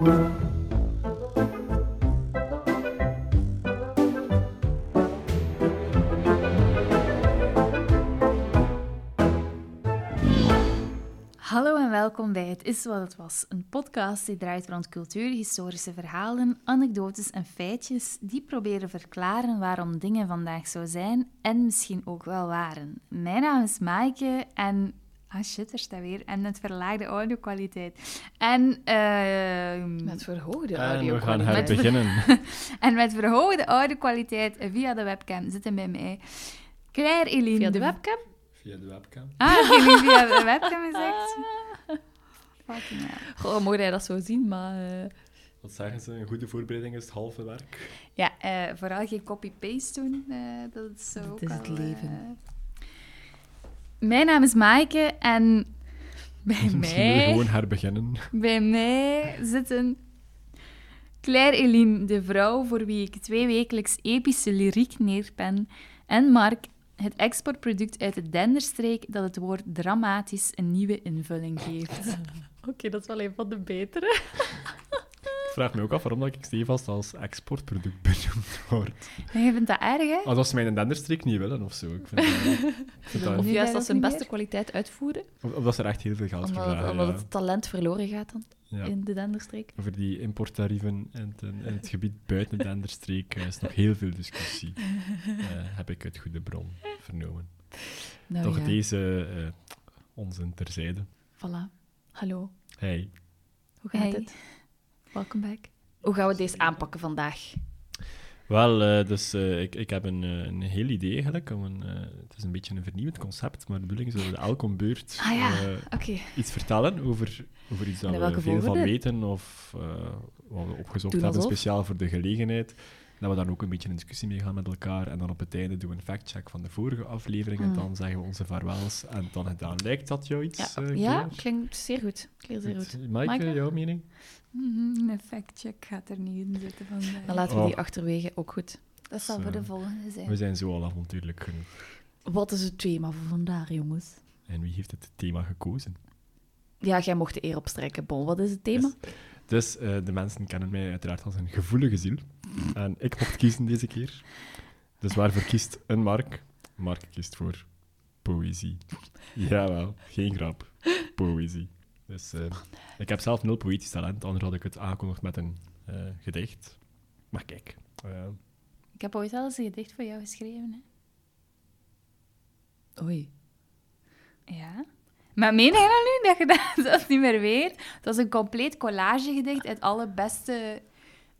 Hallo en welkom bij Het Is Wat Het Was, een podcast die draait rond cultuur, historische verhalen, anekdotes en feitjes die proberen verklaren waarom dingen vandaag zo zijn en misschien ook wel waren. Mijn naam is Maaike en... Ah shit, er staat weer. En met verlaagde audio-kwaliteit. En... ehm, Met verhoogde En audio. we gaan Met- herbeginnen. en met verhoogde audio-kwaliteit via de webcam zitten bij mij Claire Eline. Via de webcam? Via de webcam. Ah, jullie via de webcam is echt... Fucking hell. Goh, mooi dat je dat zo zien, maar... eh, Wat zeggen ze? Een goede voorbereiding is het halve werk. Ja, eh, vooral geen copy-paste doen. eh, dat is zo Dat ook is het leven. Mijn naam is Maaike en bij Misschien willen we mij, gewoon herbeginnen. bij mij zitten Claire Eline, de vrouw voor wie ik twee wekelijks epische lyriek neerpen, en Mark, het exportproduct uit de Denderstreek dat het woord dramatisch een nieuwe invulling geeft. Oké, dat is wel een van de betere. Ik vraag me ook af waarom dat ik stevast als exportproduct benoemd word. En je vindt dat erg, hè? Alsof ze mijn denderstreek niet willen of zo. Ik vind dat, ik vind dat- Of Nu juist dat als ze een beste meer? kwaliteit uitvoeren. of, of dat ze er echt heel veel geld voor vragen. omdat ja. het talent verloren gaat dan Ja. in de Denderstreek. Over die importtarieven in het, in het gebied buiten de denderstreek eh, is nog heel veel discussie. Eh, heb ik uit goede bron vernomen. Nou Toch ja, deze eh onzin terzijde. voilà. Hallo, Hey. hoe gaat Hey. het? Welkom back. Hoe gaan we deze aanpakken vandaag? Wel, eh, dus eh, ik, ik heb een, eh, een heel idee eigenlijk. Om een, eh, het is een beetje een vernieuwend concept, maar de bedoeling is dat we elk om beurt Ah ja, eh, iets vertellen over, over iets dat we veel van weten of eh, wat we opgezocht Doen hebben alsof. speciaal voor de gelegenheid. Dat we dan ook een beetje in discussie mee gaan met elkaar. En dan op het einde doen we een factcheck van de vorige aflevering. En Mm. dan zeggen we onze vaarwels. En dan gedaan. Lijkt dat jou iets? Ja, eh, ja klinkt zeer goed. Klinkt zeer goed. Maaike, Maaike? jouw mening? Mhm, Een factcheck gaat er niet in zitten vandaag. Dan laten we die Oh. achterwege ook goed. Dat zal Zo. voor de volgende zijn. We zijn zo al avontuurlijk genoeg. Wat is het thema voor vandaag, jongens? En wie heeft het thema gekozen? Ja, jij mocht de eer opstrekken. Bon, wat is het thema? Dus eh, de mensen kennen mij uiteraard als een gevoelige ziel. En ik mocht kiezen deze keer. Dus waarvoor kiest een Mark? Mark kiest voor poëzie. Jawel, geen grap. Poëzie. Dus eh, ik heb zelf nul poëtisch talent, anders had ik het aangekondigd met een eh, gedicht. Maar kijk, eh, Ik heb ooit al eens een gedicht voor jou geschreven. Hè? Oei. Ja. Maar meen jij dat nu, dat je dat zelfs niet meer weet? Het was een compleet collagegedicht uit alle beste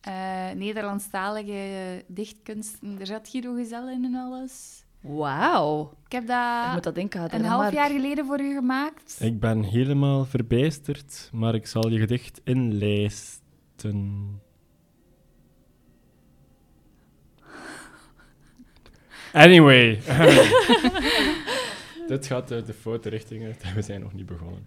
eh, Nederlandstalige dichtkunsten. Er zat Guido Gezel in en alles. Wauw. Ik heb Ik dat moet dat inkaderen. een half Mark. jaar geleden voor u gemaakt. ik ben helemaal verbijsterd, maar ik zal je gedicht inlijsten. Anyway. Dit gaat uit de foute richting uit we zijn nog niet begonnen.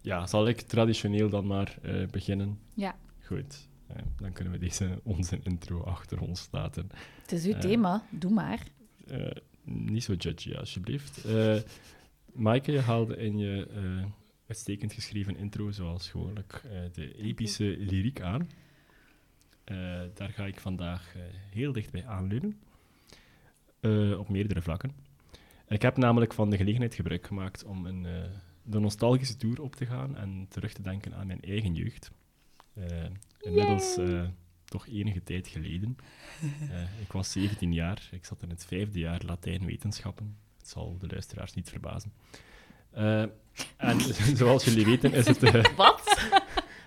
Ja, zal ik traditioneel dan maar eh, beginnen? Ja. Goed. Eh, dan kunnen we deze onze intro achter ons laten. Het is uw Eh. thema. Doe maar. Niet zo judgy, alsjeblieft. Maaike, je haalde in je uitstekend geschreven intro, zoals gewoonlijk, de epische lyriek aan. Daar ga ik vandaag heel dicht bij aanleunen. Op meerdere vlakken. Ik heb namelijk van de gelegenheid gebruik gemaakt om een, eh, de nostalgische tour op te gaan en terug te denken aan mijn eigen jeugd. Eh, inmiddels eh, toch enige tijd geleden. Ik was 17 jaar. Ik zat in het vijfde jaar Latijnwetenschappen. Het zal de luisteraars niet verbazen. En zoals jullie weten is het, Wat?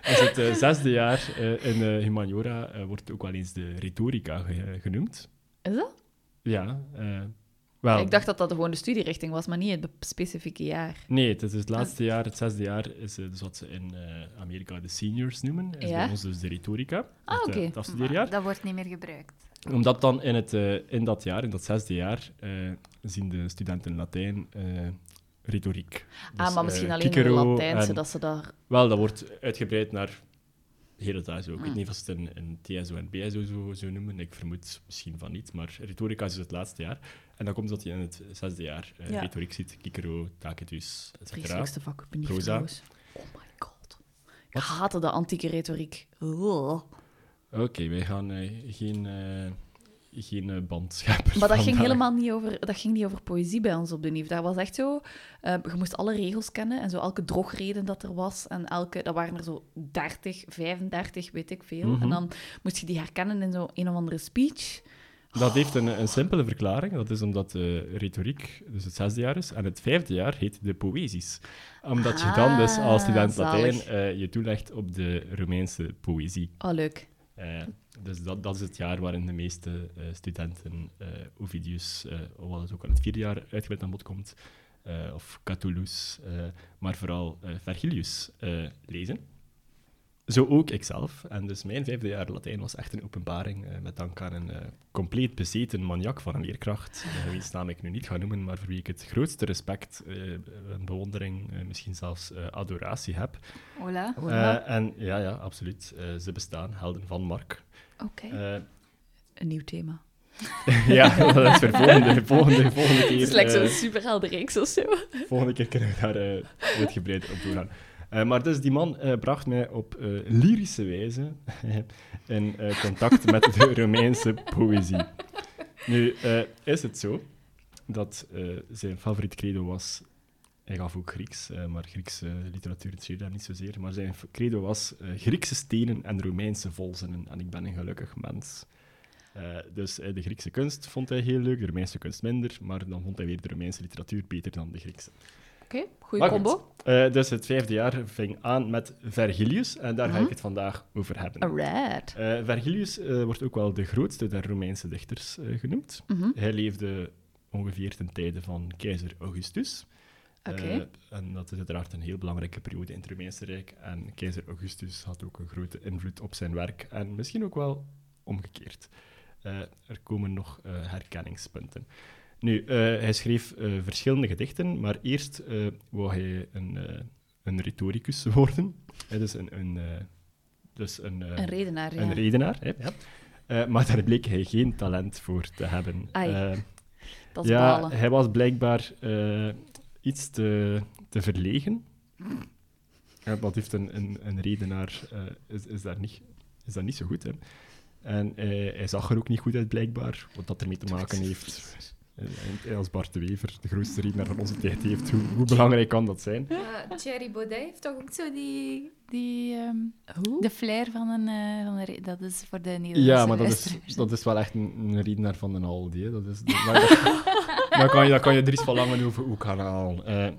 is het zesde jaar in humaniora wordt ook wel eens de retorica ge- genoemd. Is dat? Ja, wel... Ik dacht dat dat gewoon de studierichting was, maar niet het specifieke jaar. Nee, het is het laatste jaar, het zesde jaar, is eh, dus wat ze in eh, Amerika de seniors noemen. Is Ja. bij ons dus de retorica, Ah, het, eh, oké. het afstudeerjaar. Dat wordt niet meer gebruikt. Omdat dan in, het, eh, in dat jaar, in dat zesde jaar, eh, zien de studenten Latijn eh, retoriek. ah, Dus, maar misschien alleen in de Latijnse, en- dat ze daar... Wel, dat wordt uitgebreid naar hele ook. Ik weet niet of ze het in, in TSO en BSO zo, zo noemen. Ik vermoed misschien van niet. Maar retorica is dus het laatste jaar. En dan komt dat je in het zesde jaar eh, Ja. retoriek ziet. Cicero, Tacitus, etc. Vreselijkste vak, ik ben niet Proza. trouwens. Oh my god. Ik haatte de antieke retoriek. Oké, wij gaan eh, geen, eh, geen band scheppen. Maar dat ging helemaal niet over, dat ging niet over poëzie bij ons op de NIF. Dat was echt zo, je moest alle regels kennen en zo elke drogreden dat er was. En elke, dat waren er zo 30, 35, weet ik veel. Mhm. En dan moest je die herkennen in zo een of andere speech. Dat heeft een, een simpele verklaring. Dat is omdat de retoriek dus het zesde jaar is. En het vijfde jaar heet de poëzies. Omdat je dan dus als student Ah, Latijn eh, je toelegt op de Romeinse poëzie. Oh, leuk. Eh, dus dat, dat is het jaar waarin de meeste eh, studenten Ovidius, wat het ook al het vierde jaar uitgebreid aan bod komt, of Catullus, maar vooral Vergilius lezen. Zo ook ikzelf. En dus mijn vijfde jaar Latijn was echt een openbaring, eh, met dank aan een eh, compleet bezeten maniak van een leerkracht, uh, wiens naam ik nu niet ga noemen, maar voor wie ik het grootste respect, eh, en bewondering, eh, misschien zelfs eh, adoratie heb. Hola. Eh, en ja, ja, absoluut. Eh, ze bestaan, helden van Mark. Oké. Eh, Een nieuw thema. ja, dat is voor volgende, volgende, volgende keer. Het is like zo'n superhelder reeks of zo. volgende keer kunnen we daar eh, uitgebreid op doorgaan. Eh, maar dus die man eh, bracht mij op eh, lyrische wijze in contact met de Romeinse poëzie. Nu is het zo dat zijn favoriet credo was. Hij gaf ook Grieks, maar Griekse literatuur interesseerde daar niet zozeer. Maar zijn credo was Griekse stenen en Romeinse volzinnen. En ik ben een gelukkig mens. Dus de Griekse kunst vond hij heel leuk, de Romeinse kunst minder. Maar dan vond hij weer de Romeinse literatuur beter dan de Griekse. Oké, goede combo. eh, dus het vijfde jaar ving aan met Vergilius. En daar ga Mhm. ik het vandaag over hebben. Alright. Eh, Vergilius eh, wordt ook wel de grootste der Romeinse dichters genoemd. Mhm. Hij leefde ongeveer ten tijde van keizer Augustus. Eh, en dat is uiteraard een heel belangrijke periode in het Romeinse Rijk. En keizer Augustus had ook een grote invloed op zijn werk. En misschien ook wel omgekeerd. Er komen nog eh, herkenningspunten. Nu, eh, hij schreef eh, verschillende gedichten, maar eerst eh wou hij een, een retoricus worden. Dus een, een, dus een, Een redenaar, ja. een redenaar. Hè, ja. Maar daar bleek hij geen talent voor te hebben. Dat is ja, balen. hij was blijkbaar iets te, te verlegen. Ja, wat heeft een, een, een redenaar, is, is, daar niet, is daar niet zo goed in. En hij zag er ook niet goed uit, blijkbaar, wat dat ermee te maken heeft. En als Bart de Wever de grootste redenaar van onze tijd heeft, hoe, hoe belangrijk kan dat zijn? Thierry Baudet heeft toch ook zo die... die ehm, Hoe? de flair van een... eh, van een dat is voor de Nederlandse Ja, maar dat is, dat is wel echt een, een redenaar van een Aldi. Hè. Dat is, dat, dan, kan je, dan kan je Dries van Langenhoven ook gaan halen. Eh,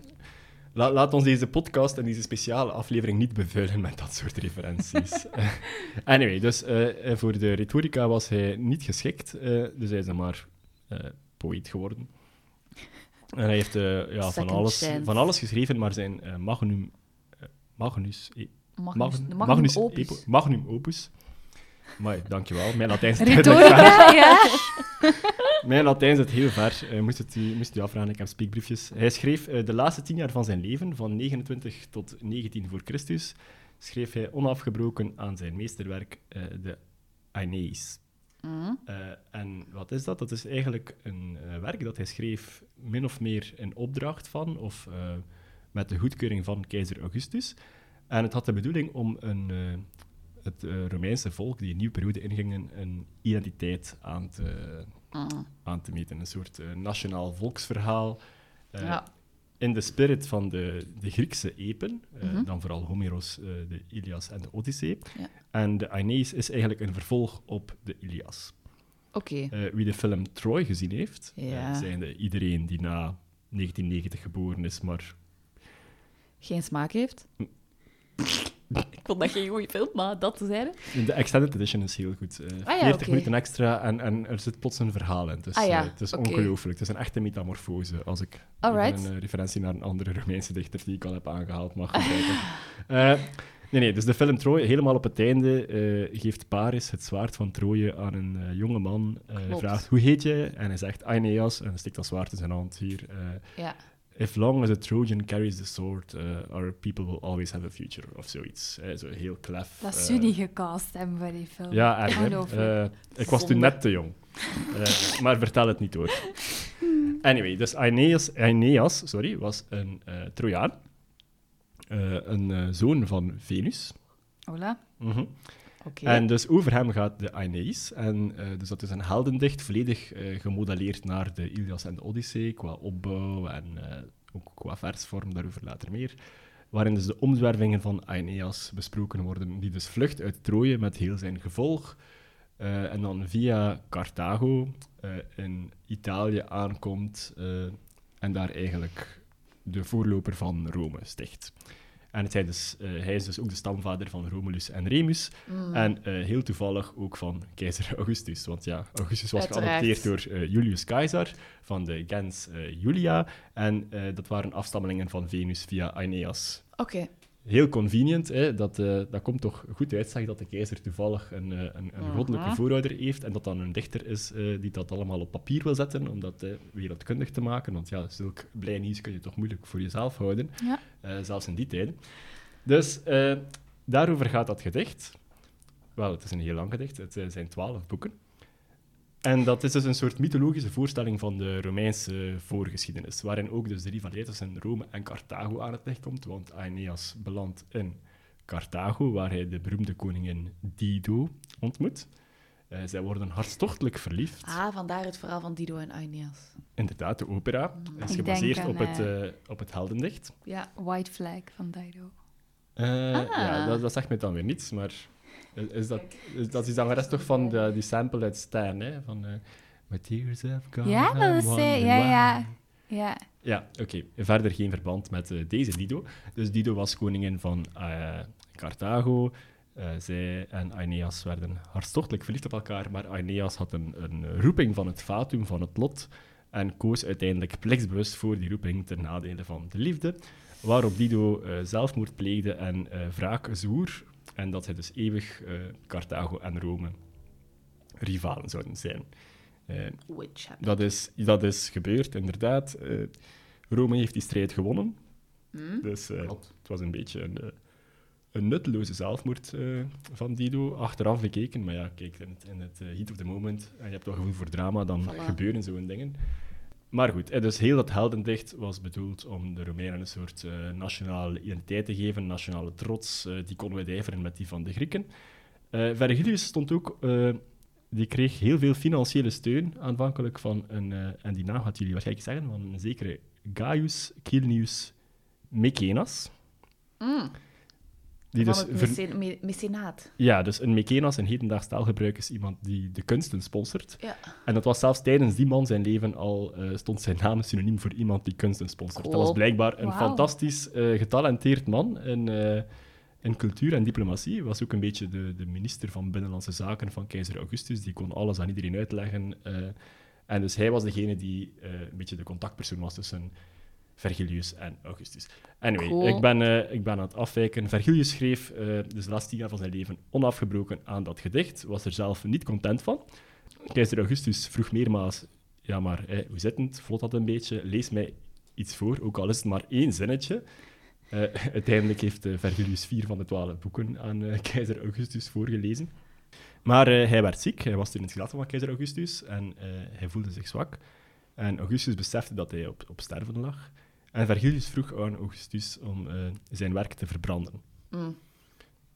la- laat ons deze podcast en deze speciale aflevering niet bevuilen met dat soort referenties. Eh, anyway, dus eh, voor de retorica was hij niet geschikt, eh, dus hij is dan maar eh, poëet geworden. En hij heeft eh, ja, van, alles, chance. van alles geschreven, maar zijn eh, magnum, eh, Magnus, e- Magnus, Magnum, Magnus opus. Epo- Magnum opus. Maar dankjewel. Mijn Latijn zit Retorica, ja. Mijn Latijn zit heel ver. Eh, moest, het u, moest u afvragen, ik heb speakbriefjes. Hij schreef de laatste tien jaar van zijn leven, van 29 tot 19 voor Christus, schreef hij onafgebroken aan zijn meesterwerk, eh, de Aeneis. Mhm. Eh, en wat is dat? Dat is eigenlijk een eh, werk dat hij schreef min of meer in opdracht van, of eh, met de goedkeuring van keizer Augustus. En het had de bedoeling om een, het Romeinse volk, die een nieuwe periode ingingen, een identiteit aan te, Mhm. aan te meten. Een soort nationaal volksverhaal. Ja. In de spirit van de, de Griekse epen, eh, Mhm. dan vooral Homeros, eh, de Ilias en de Odyssee. Ja. En de Aeneis is eigenlijk een vervolg op de Ilias. Oké. Eh, wie de film Troy gezien heeft, Ja. eh, zijnde iedereen die na 1990 geboren is, maar Geen smaak heeft. Ik vond dat geen goede film, maar dat te zijn. de extended edition is heel goed. Eh, Ah ja, 40 oké. minuten extra en, en er zit plots een verhaal in. Het is, Ah ja, eh, het is oké. ongelooflijk. Het is een echte metamorfose, als ik Alright. een eh, referentie naar een andere Romeinse dichter die ik al heb aangehaald mag gebruiken. Eh, nee, nee, dus de film Troje, helemaal op het einde, eh, geeft Paris het zwaard van Troje aan een eh, jonge man. eh, vraagt, hoe heet je? En hij zegt, Aeneas. En hij stikt dat zwaard in zijn hand hier. eh, Ja. If long as a Trojan carries the sword, uh, our people will always have a future, of zoiets. Eh, zo heel klef. Dat ze die gecast hebben voor die film. Ja. Eh, ik was toen net te jong. Eh, maar vertel het niet hoor. Anyway, dus Aeneas, Aeneas sorry, was een Trojaan. een zoon van Venus. Hola. Mhm. En dus over hem gaat de Aeneis. En eh, dus dat is een heldendicht, volledig eh, gemodelleerd naar de Ilias en de Odyssee, qua opbouw en eh, ook qua versvorm, daarover later meer. Waarin dus de omzwervingen van Aeneas besproken worden, die dus vlucht uit Troje met heel zijn gevolg. en dan via Carthago in Italië aankomt en daar eigenlijk de voorloper van Rome sticht. En het zijn dus, eh, hij is dus ook de stamvader van Romulus en Remus. Mm. En eh, heel toevallig ook van keizer Augustus. Want ja, Augustus was geadopteerd door eh, Julius Caesar van de gens Julia. En dat waren afstammelingen van Venus via Aeneas. Oké. Heel convenient, hè? Dat, eh, dat komt toch goed uit, zeg, dat de keizer toevallig een, eh, een, een goddelijke voorouder heeft en dat dan een dichter is eh, die dat allemaal op papier wil zetten, om dat wereldkundig te maken. Want ja, zulk blij nieuws kun je toch moeilijk voor jezelf houden, Ja. zelfs in die tijden. Dus daarover gaat dat gedicht. Wel, het is een heel lang gedicht, het zijn twaalf boeken. En dat is dus een soort mythologische voorstelling van de Romeinse voorgeschiedenis, waarin ook dus de rivaliteit tussen Rome en Carthago aan het licht komt, want Aeneas belandt in Carthago, waar hij de beroemde koningin Dido ontmoet. Eh, zij worden hartstochtelijk verliefd. Ah, vandaar het verhaal van Dido en Aeneas. Inderdaad, de opera is Ik gebaseerd op, het, eh, eh, op het heldendicht. Ja. White Flag van Dido. Eh, Ah. Ja, dat, dat zegt me dan weer niets, maar is, is dat, is, dat de rest toch van de, die sample uit Stan, hè? Van eh My tears have gone Ja, dat is zij. wondering Ja, ja. Ja. Ja, oké. Verder geen verband met eh, deze Dido. Dus Dido was koningin van eh, Carthago. Eh, zij en Aeneas werden hartstochtelijk verliefd op elkaar, maar Aeneas had een, een roeping van het fatum, van het lot, en koos uiteindelijk plichtsbewust voor die roeping ten nadele van de liefde, waarop Dido eh, zelfmoord pleegde en eh wraak zwoer, en dat hij dus eeuwig eh, Carthago en Rome rivalen zouden zijn. Eh, dat is, dat is gebeurd, inderdaad. Eh, Rome heeft die strijd gewonnen. Hm? Dus eh, het was een beetje een, een nutteloze zelfmoord eh, van Dido, achteraf bekeken. Maar ja, kijk, in het, in het heat of the moment, en je hebt wel gevoel voor drama, dan Voilà. gebeuren zo'n dingen. Maar goed, eh, dus heel dat heldendicht was bedoeld om de Romeinen een soort eh, nationale identiteit te geven, nationale trots, eh, die konden wedijveren met die van de Grieken. Vergilius stond ook, die kreeg heel veel financiële steun aanvankelijk van een, en die naam gaat jullie waarschijnlijk zeggen, van een zekere Gaius Cilnius Mekenas. Mm. Die Van dus het me- mecenaat. ja, dus een Mekenas in hedendaags taalgebruik is iemand die de kunsten sponsort. Ja. En dat was zelfs tijdens die man zijn leven al, eh, stond zijn naam synoniem voor iemand die kunsten sponsort. Dat was Cool. blijkbaar een fantastisch eh, getalenteerd man in, eh, in cultuur en diplomatie. was ook een beetje de, de minister van Binnenlandse Zaken van keizer Augustus. Die kon alles aan iedereen uitleggen. en dus hij was degene die een beetje de contactpersoon was tussen Vergilius en Augustus. Anyway, Cool. ik, ben, eh, ik ben aan het afwijken. Vergilius schreef dus de laatste tien jaar van zijn leven onafgebroken aan dat gedicht. Was er zelf niet content van. Keizer Augustus vroeg meermaals: Ja, maar hoe zit het? Vlot dat een beetje? Lees mij iets voor, ook al is het maar één zinnetje. Eh, uiteindelijk heeft Vergilius vier van de twaalf boeken aan keizer Augustus voorgelezen. Maar hij werd ziek, hij was toen in het gezelschap van keizer Augustus en hij voelde zich zwak. En Augustus besefte dat hij op, op sterven lag. En Vergilius vroeg aan Augustus om eh, zijn werk te verbranden. Mm.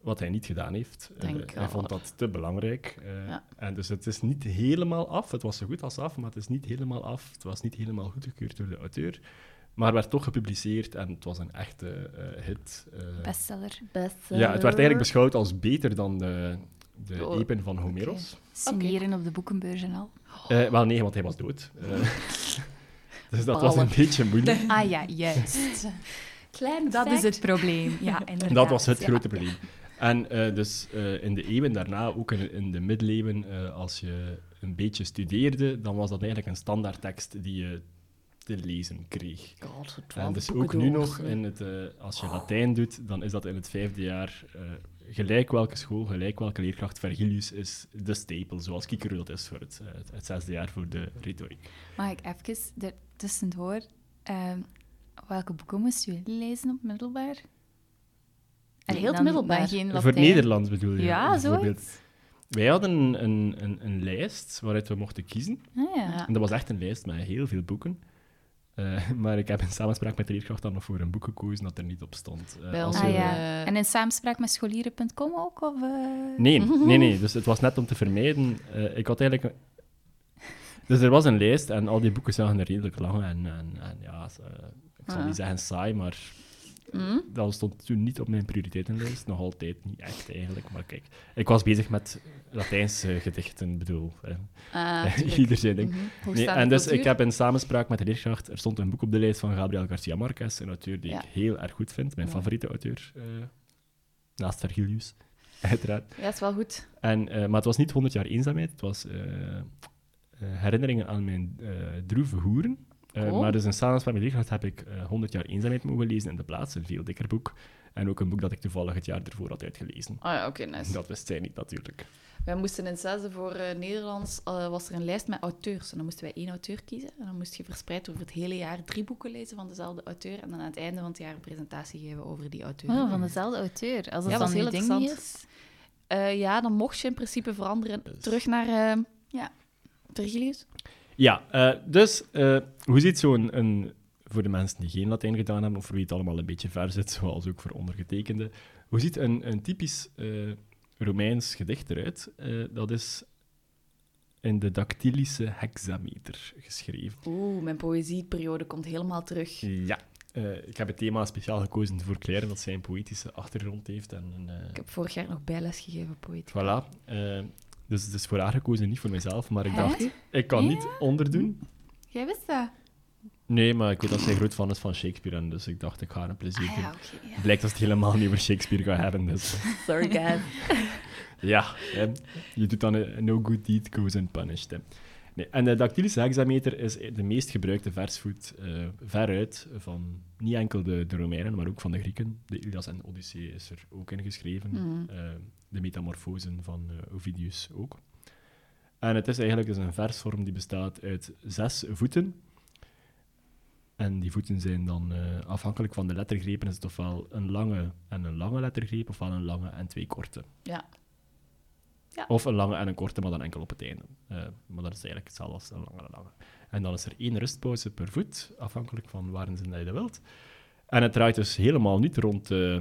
Wat hij niet gedaan heeft. Eh, hij vond dat te belangrijk. eh, Ja. En dus het is niet helemaal af. Het was zo goed als af, maar het is niet helemaal af. Het was niet helemaal goedgekeurd door de auteur. Maar werd toch gepubliceerd en het was een echte eh, hit. eh. Bestseller. ja, het werd eigenlijk beschouwd als beter dan de, de Oh, epen van Homeros. Signeren op de boekenbeurs en al. Eh, wel nee, want hij was dood. Dus dat was een beetje moeilijk. Ah ja, juist. Klein Dat is het probleem. Ja, inderdaad. Dat was het Ja. grote probleem. En eh, dus eh, in de eeuwen daarna, ook in, in de middeleeuwen, eh, als je een beetje studeerde, dan was dat eigenlijk een standaardtekst die je te lezen kreeg. God, En dus ook nu door. nog, in het, als je Latijn doet, dan is dat in het vijfde jaar, eh, gelijk welke school, gelijk welke leerkracht, Vergilius is de stapel, zoals Kiekerud dat is voor het, eh, het, het zesde jaar voor de retoriek. Mag ik even er tussendoor... ehm, welke boeken moesten jullie lezen op middelbaar? Allee, Heel het middelbaar. geen Voor het Latijn. Nederlands bedoel je? Ja, zoiets. Wij hadden een, een, een, een lijst waaruit we mochten kiezen. Ah, ja. Ja. En dat was echt een lijst met heel veel boeken. Eh, maar ik heb in samenspraak met de leerkracht dan nog voor een boek gekozen dat er niet op stond. Eh, als Ah we- ja. En in samenspraak met scholieren.com ook? Of, eh? Nee, nee, nee. Dus het was net om te vermijden. ik had eigenlijk... Dus er was een lijst en al die boeken zagen er redelijk lang en, en, en ja, ik zal Ah. niet zeggen saai, maar hm? dat stond toen niet op mijn prioriteitenlijst. Nog altijd niet echt eigenlijk. Maar kijk, ik was bezig met Latijnse gedichten, bedoel. tuurlijk. ieder zijn ding. Mhm. Nee, en dus cultuur. ik heb in samenspraak met de leerkracht, er stond een boek op de lijst van Gabriel Garcia Marquez, een auteur die Ja. ik heel erg goed vind, mijn Ja. favoriete auteur, eh, naast Vergilius, uiteraard. Ja, is wel goed. En, eh, maar het was niet 100 jaar eenzaamheid, het was eh, herinneringen aan mijn droeve hoeren. Eh, Oh. Maar dus in met de leerkracht heb ik eh 100 jaar eenzaamheid mogen lezen in de plaats, een veel dikker boek. En ook een boek dat ik toevallig het jaar ervoor had uitgelezen. Ah ja, oké, nice. Dat wist zij niet, natuurlijk. Wij moesten in zesde voor eh, Nederlands, eh, was er een lijst met auteurs. En dan moesten wij één auteur kiezen. En dan moest je verspreid over het hele jaar drie boeken lezen van dezelfde auteur. En dan aan het einde van het jaar een presentatie geven over die auteur. Oh, van dezelfde auteur. Als het Ja, dan was heel ding is. Eh, ja, dan mocht je in principe veranderen. Dus- Terug naar, eh, ja, Virgilius. Ja, eh, dus eh, hoe ziet zo'n, een, voor de mensen die geen Latijn gedaan hebben, of voor wie het allemaal een beetje ver zit, zoals ook voor ondergetekende, hoe ziet een, een typisch eh, Romeins gedicht eruit? Dat is in de dactylische hexameter geschreven. Oeh, mijn poëzieperiode komt helemaal terug. Ja. Ik heb het thema speciaal gekozen voor Claire, dat zij een poëtische achtergrond heeft. En, een, Ik heb vorig jaar nog bijles gegeven, poëtiek. voilà. Dus het is voor haar gekozen, niet voor mezelf. Maar ik dacht, ik kan niet onderdoen. Jij wist dat? Nee, maar ik weet dat zij groot fan is van Shakespeare. En dus ik dacht, ik ga haar een plezier Ah doen. ja, ja. Blijkt dat het helemaal niet over Shakespeare gaat hebben. Dus Sorry, guys. ja, je doet dan een no good deed goes unpunished. Hè. Nee, en de dactylische hexameter is de meest gebruikte versvoet eh, veruit van niet enkel de, de Romeinen, maar ook van de Grieken. De Ilias en Odyssee is er ook in geschreven. Mhm. Eh, de metamorfosen van eh, Ovidius ook. En het is eigenlijk dus een versvorm die bestaat uit zes voeten. En die voeten zijn dan eh, afhankelijk van de lettergrepen, is het ofwel een lange en een lange lettergreep, ofwel een lange en twee korte. Ja. Ja. Of een lange en een korte, maar dan enkel op het einde. Maar dat is eigenlijk hetzelfde als een lange en een lange. En dan is er één rustpauze per voet, afhankelijk van waar in zijn dat je dat wilt. En het draait dus helemaal niet rond, eh,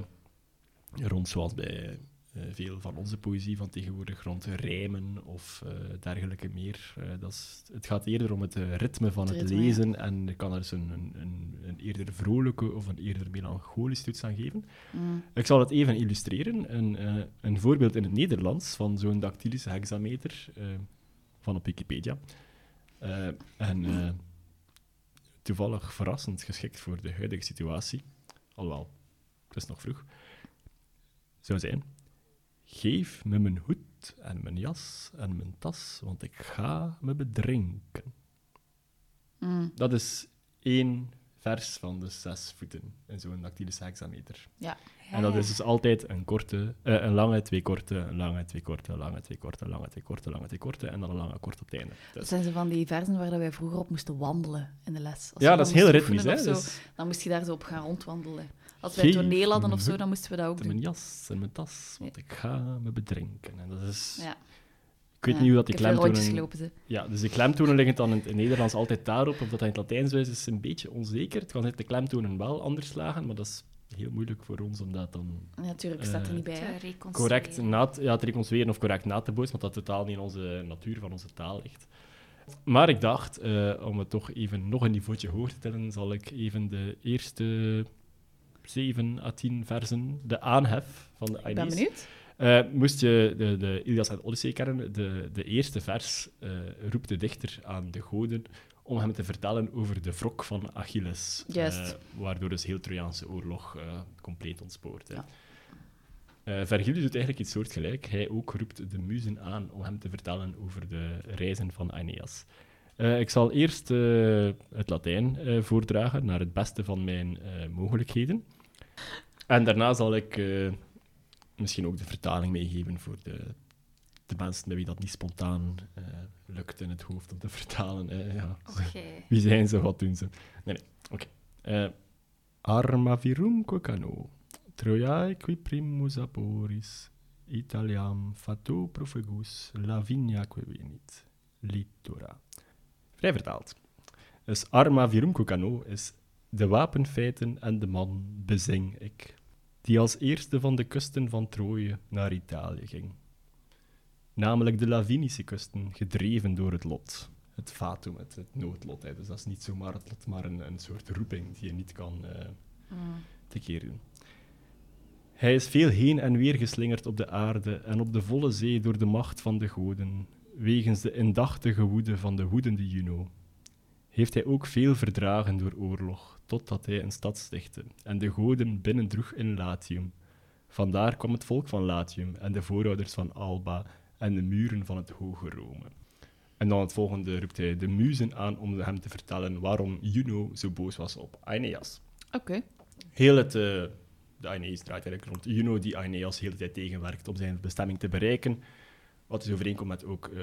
rond zoals bij eh, veel van onze poëzie van tegenwoordig, rond rijmen of eh, dergelijke meer. Dat is, het gaat eerder om het ritme van Het het, ritme, ja. lezen en er kan er dus een, een, een, eerder vrolijke of een eerder melancholische toets aan geven. Mm. Ik zal het even illustreren. Een, een voorbeeld in het Nederlands van zo'n dactylische hexameter van op Wikipedia. Eh, en eh, toevallig verrassend geschikt voor de huidige situatie. Alhoewel, het is nog vroeg. Zou zijn: Geef me mijn hoed en mijn jas en mijn tas, want ik ga me bedrinken. Mm. Dat is één vers van de zes voeten in zo'n dactylische hexameter. En dat is dus altijd een korte, eh, een lange, twee korte, een lange, twee korte, een lange, twee korte, een lange, twee korte, een lange, twee korte en dan een lange, kort op het einde. Dat Dus, zijn ze van die versen waar dat wij vroeger op moesten wandelen in de les. Als ja, dat is heel ritmisch, hè? Dus, Dan moest je daar zo op gaan rondwandelen. Als wij toneel hadden of zo, een dan moesten we dat ook en mijn doen. jas en mijn tas, want ik ga me bedrinken. En dat is... Ja. Ik weet Ja, niet hoe dat die klemtonen... gelopen. Ja, dus de klemtonen liggen dan in het Nederlands altijd daarop, of dat in het Latijns is, is een beetje onzeker. Het kan de klemtonen wel anders slagen, maar dat is heel moeilijk voor ons om dat dan Ja, natuurlijk, staat er Eh, niet bij. Te correct na te, ja, te reconstrueren of correct na te bootsen, want dat totaal niet in onze natuur van onze taal ligt. Maar ik dacht, eh, om het toch even nog een niveautje hoger te tellen, zal ik even de eerste 7 à 10 versen, de aanhef van de Ik ben benieuwd. Eh, moest je de, de Ilias en Odyssee kennen, de, de eerste vers eh, roept de dichter aan de goden om hem te vertellen over de wrok van Achilles. Eh, waardoor dus heel Trojaanse oorlog compleet ontspoort. Ja. Vergilius doet eigenlijk iets soortgelijk. Hij ook roept de muzen aan om hem te vertellen over de reizen van Aeneas. Ik zal eerst het Latijn voordragen, naar het beste van mijn mogelijkheden. En daarna zal ik misschien ook de vertaling meegeven voor de, de mensen met wie dat niet spontaan eh, lukt in het hoofd om te vertalen. eh, ja. Oké. Wie zijn ze, wat doen ze? Nee, nee, oké. Eh, Arma virumque cano, Troiae qui primus aporis, Italiam fato profegus, Lavinia que venit, litora. Vrij vertaald. is arma virumco cano, is de wapenfeiten en de man bezing ik, die als eerste van de kusten van Troje naar Italië ging. Namelijk de Lavinische kusten, gedreven door het lot. Het fatum, het, het noodlot. Hè. Dus dat is niet zomaar het lot, maar een, een soort roeping die je niet kan te keer doen. Hij is veel heen en weer geslingerd op de aarde en op de volle zee door de macht van de goden, wegens de indachtige woede van de woedende Juno. Heeft hij ook veel verdragen door oorlog, totdat hij een stad stichtte en de goden binnendroeg in Latium. Vandaar kwam het volk van Latium en de voorouders van Alba en de muren van het hoge Rome. En dan het volgende roept hij de muzen aan om hem te vertellen waarom Juno zo boos was op Aeneas. Oké. Heel het, eh, de Aeneas draait eigenlijk rond Juno, die Aeneas de hele tijd tegenwerkt om zijn bestemming te bereiken. Wat dus overeenkomt met ook eh,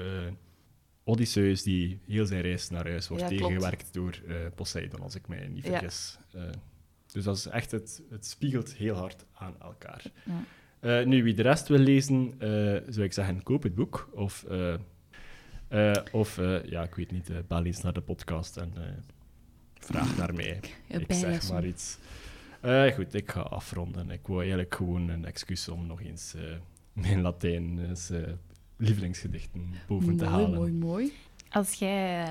Odysseus, die heel zijn reis naar huis wordt Ja, tegengewerkt door eh, Poseidon, als ik mij niet Ja. vergis. Eh, dus dat is echt, het, het spiegelt heel hard aan elkaar. Ja. Eh, nu, wie de rest wil lezen, zou ik zeggen, koop het boek. Of, of ja, ik weet niet, bel eens naar de podcast en vraag naar mij. Ik zeg maar iets. Goed, ik ga afronden. Ik wou eigenlijk gewoon een excuus om nog eens mijn Latijn eh, lievelingsgedichten boven te halen. mooi, mooi. Als jij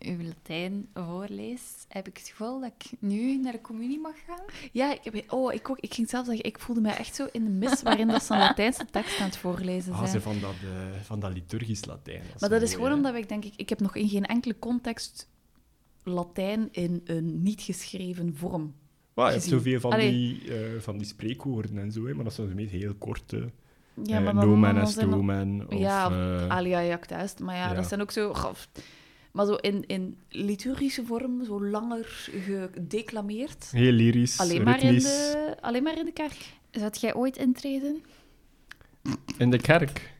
eh, uw Latijn voorleest, heb ik het gevoel dat ik nu naar de communie mag gaan. Ja, ik, heb, oh, ik, ook, ik ging zelf zeggen, ik voelde mij echt zo in de mis waarin dat ze een Latijnse tekst aan het voorlezen Ah, zijn. ze van dat, eh, van dat liturgisch Latijn. Maar dat is gewoon hè? omdat ik denk, ik, ik heb nog in geen enkele context Latijn in een niet geschreven vorm. Maar je hebt gezien. zoveel van Allee. die, eh, van die spreekwoorden en zo, hè, maar dat zijn meest heel korte. Ja, eh, maar dan, dan zijn er- stomen. Of, Ja, of eh, alia Maar ja, ja. dat zijn ook zo... Maar zo in, in liturgische vorm, zo langer gedeclameerd. heel lyrisch, Alleen maar, in de, alleen maar in de kerk. Zou jij ooit intreden? In de kerk.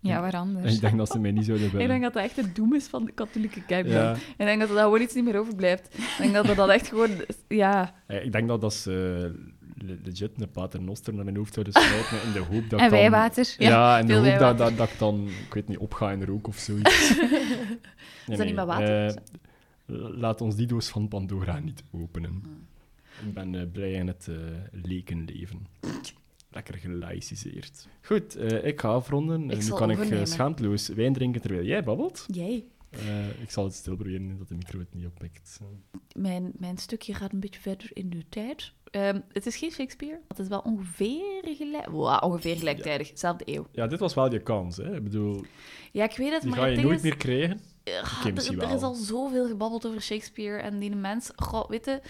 Ja, waar En anders? ik denk dat ze mij niet zouden Ik willen. denk dat dat echt het doem is van de katholieke kerk. Ja. Ik denk dat er daar gewoon iets niet meer overblijft. Ik denk dat er dat echt gewoon... Ja, Eh, Ik denk dat dat ze eh, legit een paternoster naar mijn hoofd zouden schrijven in de hoop dat En dan... wijwater? Ja, Ja, in de hoop dat, dat, dat ik dan, ik weet niet, opga in rook of zoiets. Nee, Is dat niet met water? eh, laat ons die doos van Pandora niet openen. Ik ben eh, blij in het eh, lekenleven. Lekker gelaïciseerd. Goed, ik ga afronden. Nu kan ik schaamteloos wijn drinken terwijl jij babbelt. jij. Eh, ik zal het stil proberen, dat de micro het niet oppikt. Mijn, mijn stukje gaat een beetje verder in de tijd. Ehm, het is geen Shakespeare. Het is wel ongeveer gelijk... Wow, ongeveer gelijktijdig. Zelfde eeuw. Ja, dit was wel je kans. Hè? Ik bedoel, Ja, ik weet het, die maar ga je nooit is... meer krijgen. Er- er, is al zoveel gebabbeld over Shakespeare en die mens... Goh, weet je...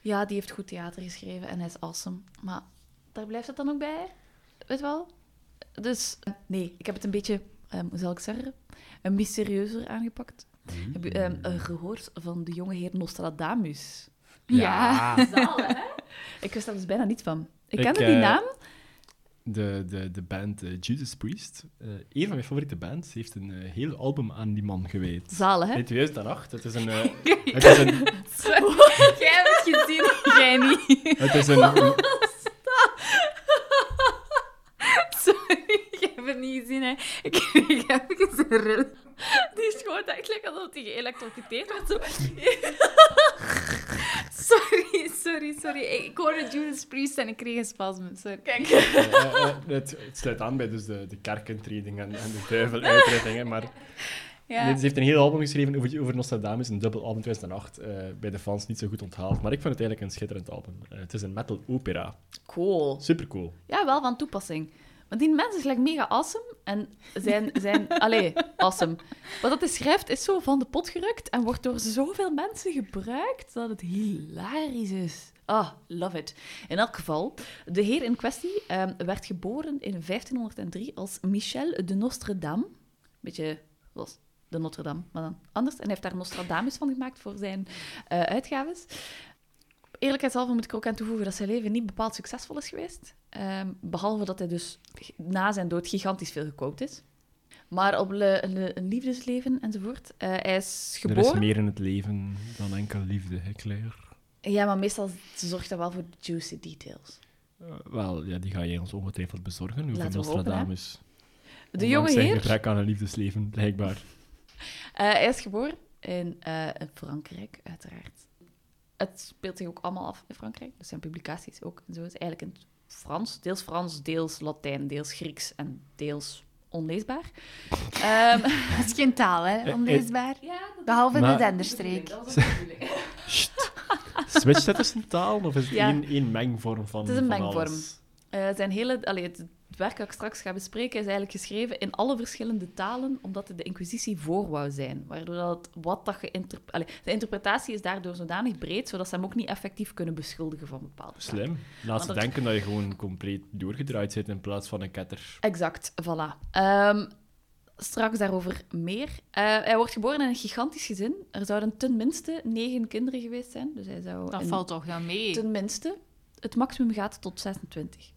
Ja, die heeft goed theater geschreven en hij is awesome. Maar daar blijft het dan ook bij. Weet wel? Dus nee, ik heb het een beetje... ehm, hoe zal ik zeggen? Een mysterieuzer aangepakt. Heb je ehm, eh, gehoord van de jonge heer Nostradamus? Ja. Zaal, hè? Ik wist daar dus bijna niet van. Ik Ik, kende die eh, naam. De, de, de band eh, Judas Priest, eh een van mijn favoriete bands, heeft een heel album aan die man gewijd. Zalen, hè? In 2008. Het is een... het is een, Jij hebt het gezien, jij niet. het is een, een- Sorry, ik heb het niet gezien. Hè. Ik kreeg even een ril. Die is gewoon echt lekker alsof die geëlektrocuteerd werd. Zo. Sorry, sorry, sorry. Ik hoorde Judas Priest en ik kreeg een spasme. Sorry. Kijk. eh, eh, het, het sluit aan bij dus de, de kerkentreding en, en de duiveluitreddingen, maar... Ja. Nee, ze heeft een heel album geschreven over, over Nostradamus, een dubbel album 2008. eh, bij de fans niet zo goed onthaald, maar ik vind het eigenlijk een schitterend album. Eh, het is een metal opera. Cool. Super cool. Ja, wel van toepassing. Want die mens is gelijk mega awesome. En zijn... zijn allee, awesome. Wat dat hij schrijft is zo van de pot gerukt en wordt door zoveel mensen gebruikt dat het hilarisch is. Ah, love it. In elk geval, de heer in kwestie ehm, werd geboren in 1503 als Michel de Nostredame. Beetje zoals de Notre Dame, maar dan anders. En hij heeft daar Nostradamus van gemaakt voor zijn eh uitgaves. Eerlijkheidshalve moet ik er ook aan toevoegen dat zijn leven niet bepaald succesvol is geweest. Ehm, behalve dat hij dus na zijn dood gigantisch veel gekookt is. Maar op een liefdesleven enzovoort. Eh, hij is Er geboren... is meer in het leven dan enkel liefde, hè, Claire? Ja, maar meestal zorgt dat wel voor de juicy details. Eh, wel, ja, die ga je ons ongetwijfeld bezorgen over Laten we hopen, Nostradamus. De Ondanks jonge zijn heer, gebrek aan een liefdesleven, blijkbaar. eh, hij is geboren in, in Frankrijk, uiteraard. Het speelt zich ook allemaal af in Frankrijk. Dus zijn publicaties ook. En zo is eigenlijk het Frans. Deels Frans, deels Latijn, deels Grieks en deels onleesbaar. Ehm, Dat is geen taal, hè? Onleesbaar. ja, Behalve Maar- de Denderstreek. Dat bedoeling. Sst. Switcht het tussen talen of is het Ja. één, één mengvorm van Het is een van mengvorm. alles? Eh, zijn hele, allee, het, het werk dat ik straks ga bespreken is eigenlijk geschreven in alle verschillende talen, omdat het de inquisitie voor wou zijn. Waardoor dat wat dat geïnterp- allee, de interpretatie is daardoor zodanig breed, zodat ze hem ook niet effectief kunnen beschuldigen van bepaalde. Slim. Laat ze dat- denken dat je gewoon compleet doorgedraaid zit in plaats van een ketter. Exact, voilà. Ehm, straks daarover meer. Eh, hij wordt geboren in een gigantisch gezin. Er zouden tenminste negen kinderen geweest zijn. Dus hij zou Dat in- valt toch wel mee. Tenminste. Het maximum gaat tot 26.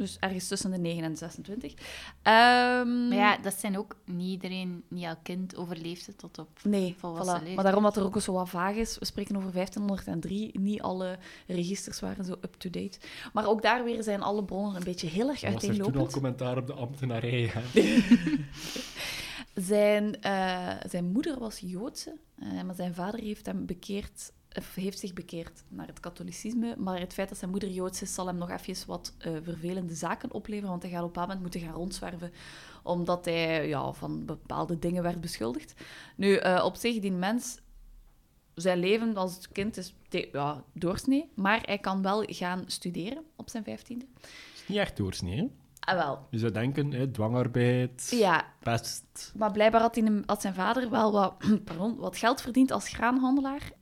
Dus ergens tussen de 9 en 26. Ehm, Maar ja, dat zijn ook niet iedereen, niet elk kind overleeft het tot op... Nee, volwassen voilà. leeftijd. maar daarom dat er ook zo wat vaag is. We spreken over 1503. Niet alle registers waren zo up-to-date. Maar ook daar weer zijn alle bronnen een beetje heel erg Was er toen al uiteenlopend. commentaar op de ambtenarij? Hè? Zijn, eh, zijn moeder was Joodse, eh, maar zijn vader heeft hem bekeerd, heeft zich bekeerd naar het katholicisme. Maar het feit dat zijn moeder Joods is, zal hem nog even wat eh, vervelende zaken opleveren, want hij gaat op een bepaald moment moeten gaan rondzwerven, omdat hij ja, van bepaalde dingen werd beschuldigd. Nu, eh, op zich, die mens, zijn leven als kind is ja, doorsnee, maar hij kan wel gaan studeren op zijn vijftiende. Is niet echt doorsnee, hè? Ah, wel. Je zou denken, hè, dwangarbeid, Ja, pest. Maar blijkbaar had, hij had zijn vader wel wat, pardon, wat geld verdiend als graanhandelaar